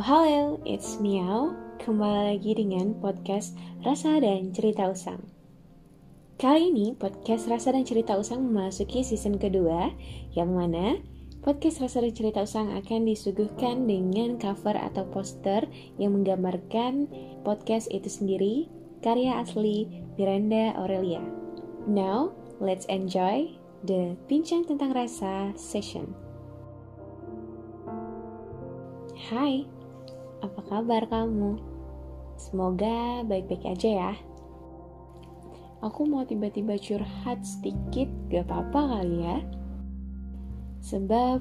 Halo, it's Miao. Kembali lagi dengan podcast Rasa dan Cerita Usang. Kali ini podcast Rasa dan Cerita Usang memasuki season kedua, yang mana podcast Rasa dan Cerita Usang akan disuguhkan dengan cover atau poster yang menggambarkan podcast itu sendiri, karya asli Miranda Aurelia. Now, let's enjoy the Bincang Tentang Rasa session. Hai, apa kabar kamu? Semoga baik-baik aja ya. Aku mau tiba-tiba curhat sedikit, gak apa-apa kali ya. Sebab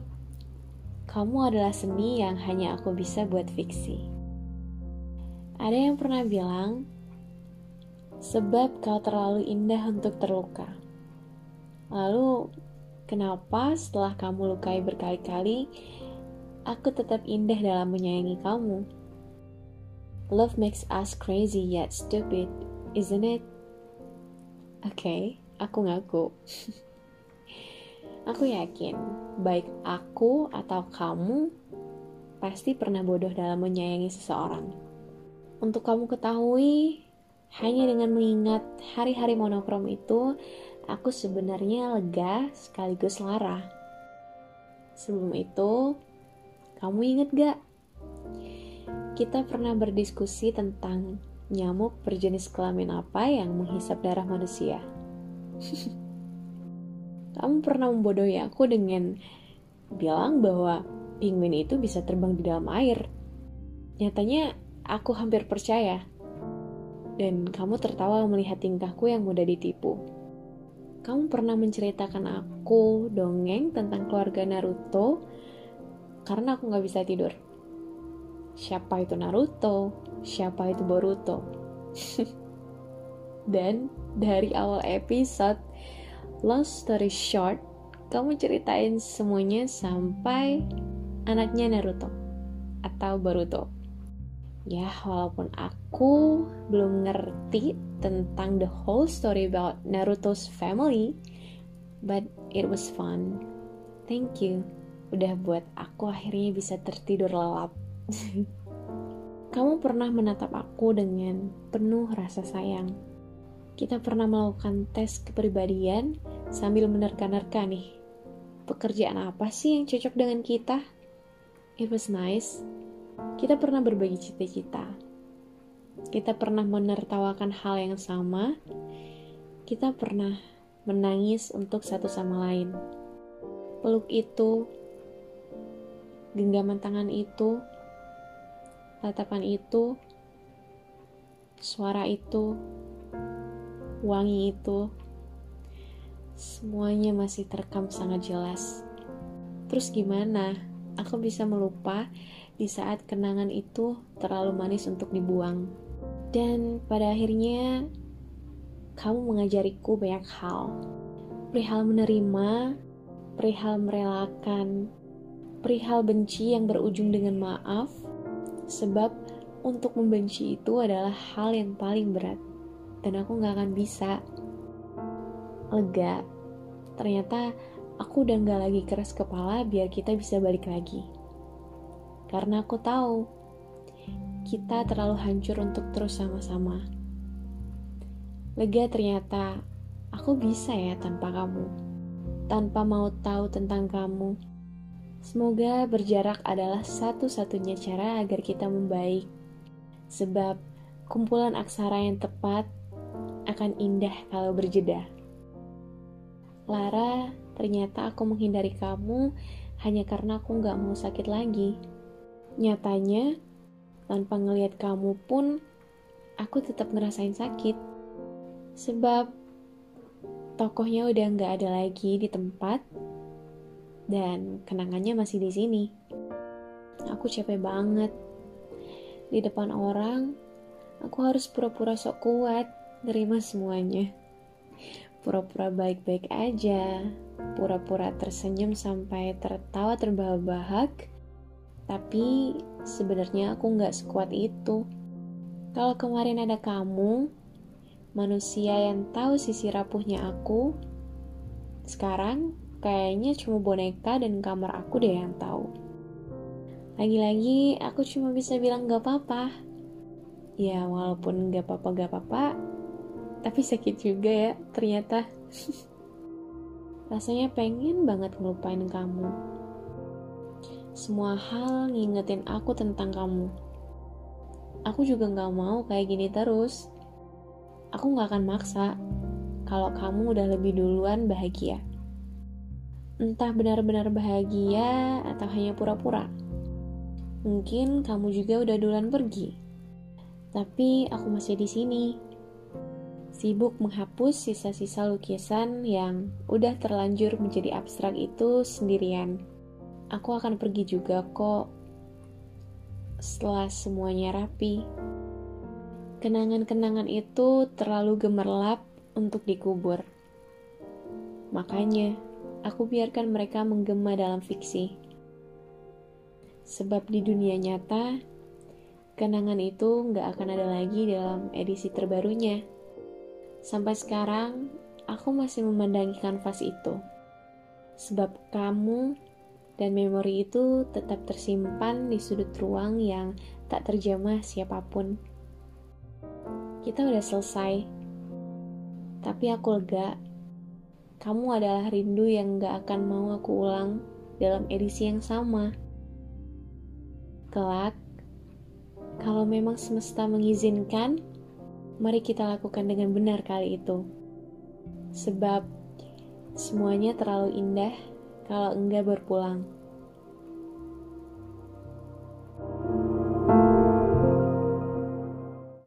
kamu adalah seni yang hanya aku bisa buat fiksi. Ada yang pernah bilang, sebab kau terlalu indah untuk terluka. Lalu, kenapa setelah kamu lukai berkali-kali, aku tetap indah dalam menyayangi kamu. Love makes us crazy yet stupid, isn't it? Oke, okay, aku ngaku. aku yakin, baik aku atau kamu pasti pernah bodoh dalam menyayangi seseorang. Untuk kamu ketahui, hanya dengan mengingat hari-hari monokrom itu, aku sebenarnya lega sekaligus lara. Sebelum itu, kamu inget gak? Kita pernah berdiskusi tentang nyamuk berjenis kelamin apa yang menghisap darah manusia. Kamu pernah membodohi aku dengan bilang bahwa penguin itu bisa terbang di dalam air. Nyatanya aku hampir percaya. Dan kamu tertawa melihat tingkahku yang mudah ditipu. Kamu pernah menceritakan aku dongeng tentang keluarga Naruto karena aku nggak bisa tidur. Siapa itu Naruto? Siapa itu Boruto? Dan dari awal episode, long story short, kamu ceritain semuanya sampai anaknya Naruto atau Boruto. Ya, walaupun aku belum ngerti tentang the whole story about Naruto's family, but it was fun. Thank you udah buat aku akhirnya bisa tertidur lelap. Kamu pernah menatap aku dengan penuh rasa sayang. Kita pernah melakukan tes kepribadian sambil menerka-nerka nih. Pekerjaan apa sih yang cocok dengan kita? It was nice. Kita pernah berbagi cita-cita. Kita pernah menertawakan hal yang sama. Kita pernah menangis untuk satu sama lain. Peluk itu genggaman tangan itu, tatapan itu, suara itu, wangi itu, semuanya masih terekam sangat jelas. Terus gimana? Aku bisa melupa di saat kenangan itu terlalu manis untuk dibuang. Dan pada akhirnya, kamu mengajariku banyak hal. Perihal menerima, perihal merelakan, perihal benci yang berujung dengan maaf, sebab untuk membenci itu adalah hal yang paling berat, dan aku gak akan bisa. Lega, ternyata aku udah gak lagi keras kepala biar kita bisa balik lagi. Karena aku tahu, kita terlalu hancur untuk terus sama-sama. Lega ternyata, aku bisa ya tanpa kamu. Tanpa mau tahu tentang kamu Semoga berjarak adalah satu-satunya cara agar kita membaik, sebab kumpulan aksara yang tepat akan indah kalau berjeda. Lara, ternyata aku menghindari kamu hanya karena aku gak mau sakit lagi. Nyatanya, tanpa ngelihat kamu pun, aku tetap ngerasain sakit. Sebab tokohnya udah gak ada lagi di tempat dan kenangannya masih di sini. Aku capek banget. Di depan orang, aku harus pura-pura sok kuat, nerima semuanya. Pura-pura baik-baik aja, pura-pura tersenyum sampai tertawa terbahak-bahak, tapi sebenarnya aku nggak sekuat itu. Kalau kemarin ada kamu, manusia yang tahu sisi rapuhnya aku, sekarang Kayaknya cuma boneka dan kamar aku deh yang tahu. Lagi-lagi aku cuma bisa bilang gak apa-apa. Ya walaupun gak apa-apa gak apa-apa, tapi sakit juga ya ternyata. Rasanya pengen banget ngelupain kamu. Semua hal ngingetin aku tentang kamu. Aku juga gak mau kayak gini terus. Aku gak akan maksa kalau kamu udah lebih duluan bahagia. Entah benar-benar bahagia atau hanya pura-pura. Mungkin kamu juga udah duluan pergi. Tapi aku masih di sini sibuk menghapus sisa-sisa lukisan yang udah terlanjur menjadi abstrak itu sendirian. Aku akan pergi juga kok setelah semuanya rapi. Kenangan-kenangan itu terlalu gemerlap untuk dikubur. Makanya, aku biarkan mereka menggema dalam fiksi. Sebab di dunia nyata, kenangan itu nggak akan ada lagi dalam edisi terbarunya. Sampai sekarang, aku masih memandangi kanvas itu. Sebab kamu dan memori itu tetap tersimpan di sudut ruang yang tak terjamah siapa pun. Kita udah selesai, tapi aku lega. Kamu adalah rindu yang gak akan mau aku ulang dalam edisi yang sama. Kelak, kalau memang semesta mengizinkan, mari kita lakukan dengan benar kali itu. Sebab semuanya terlalu indah kalau enggak berpulang.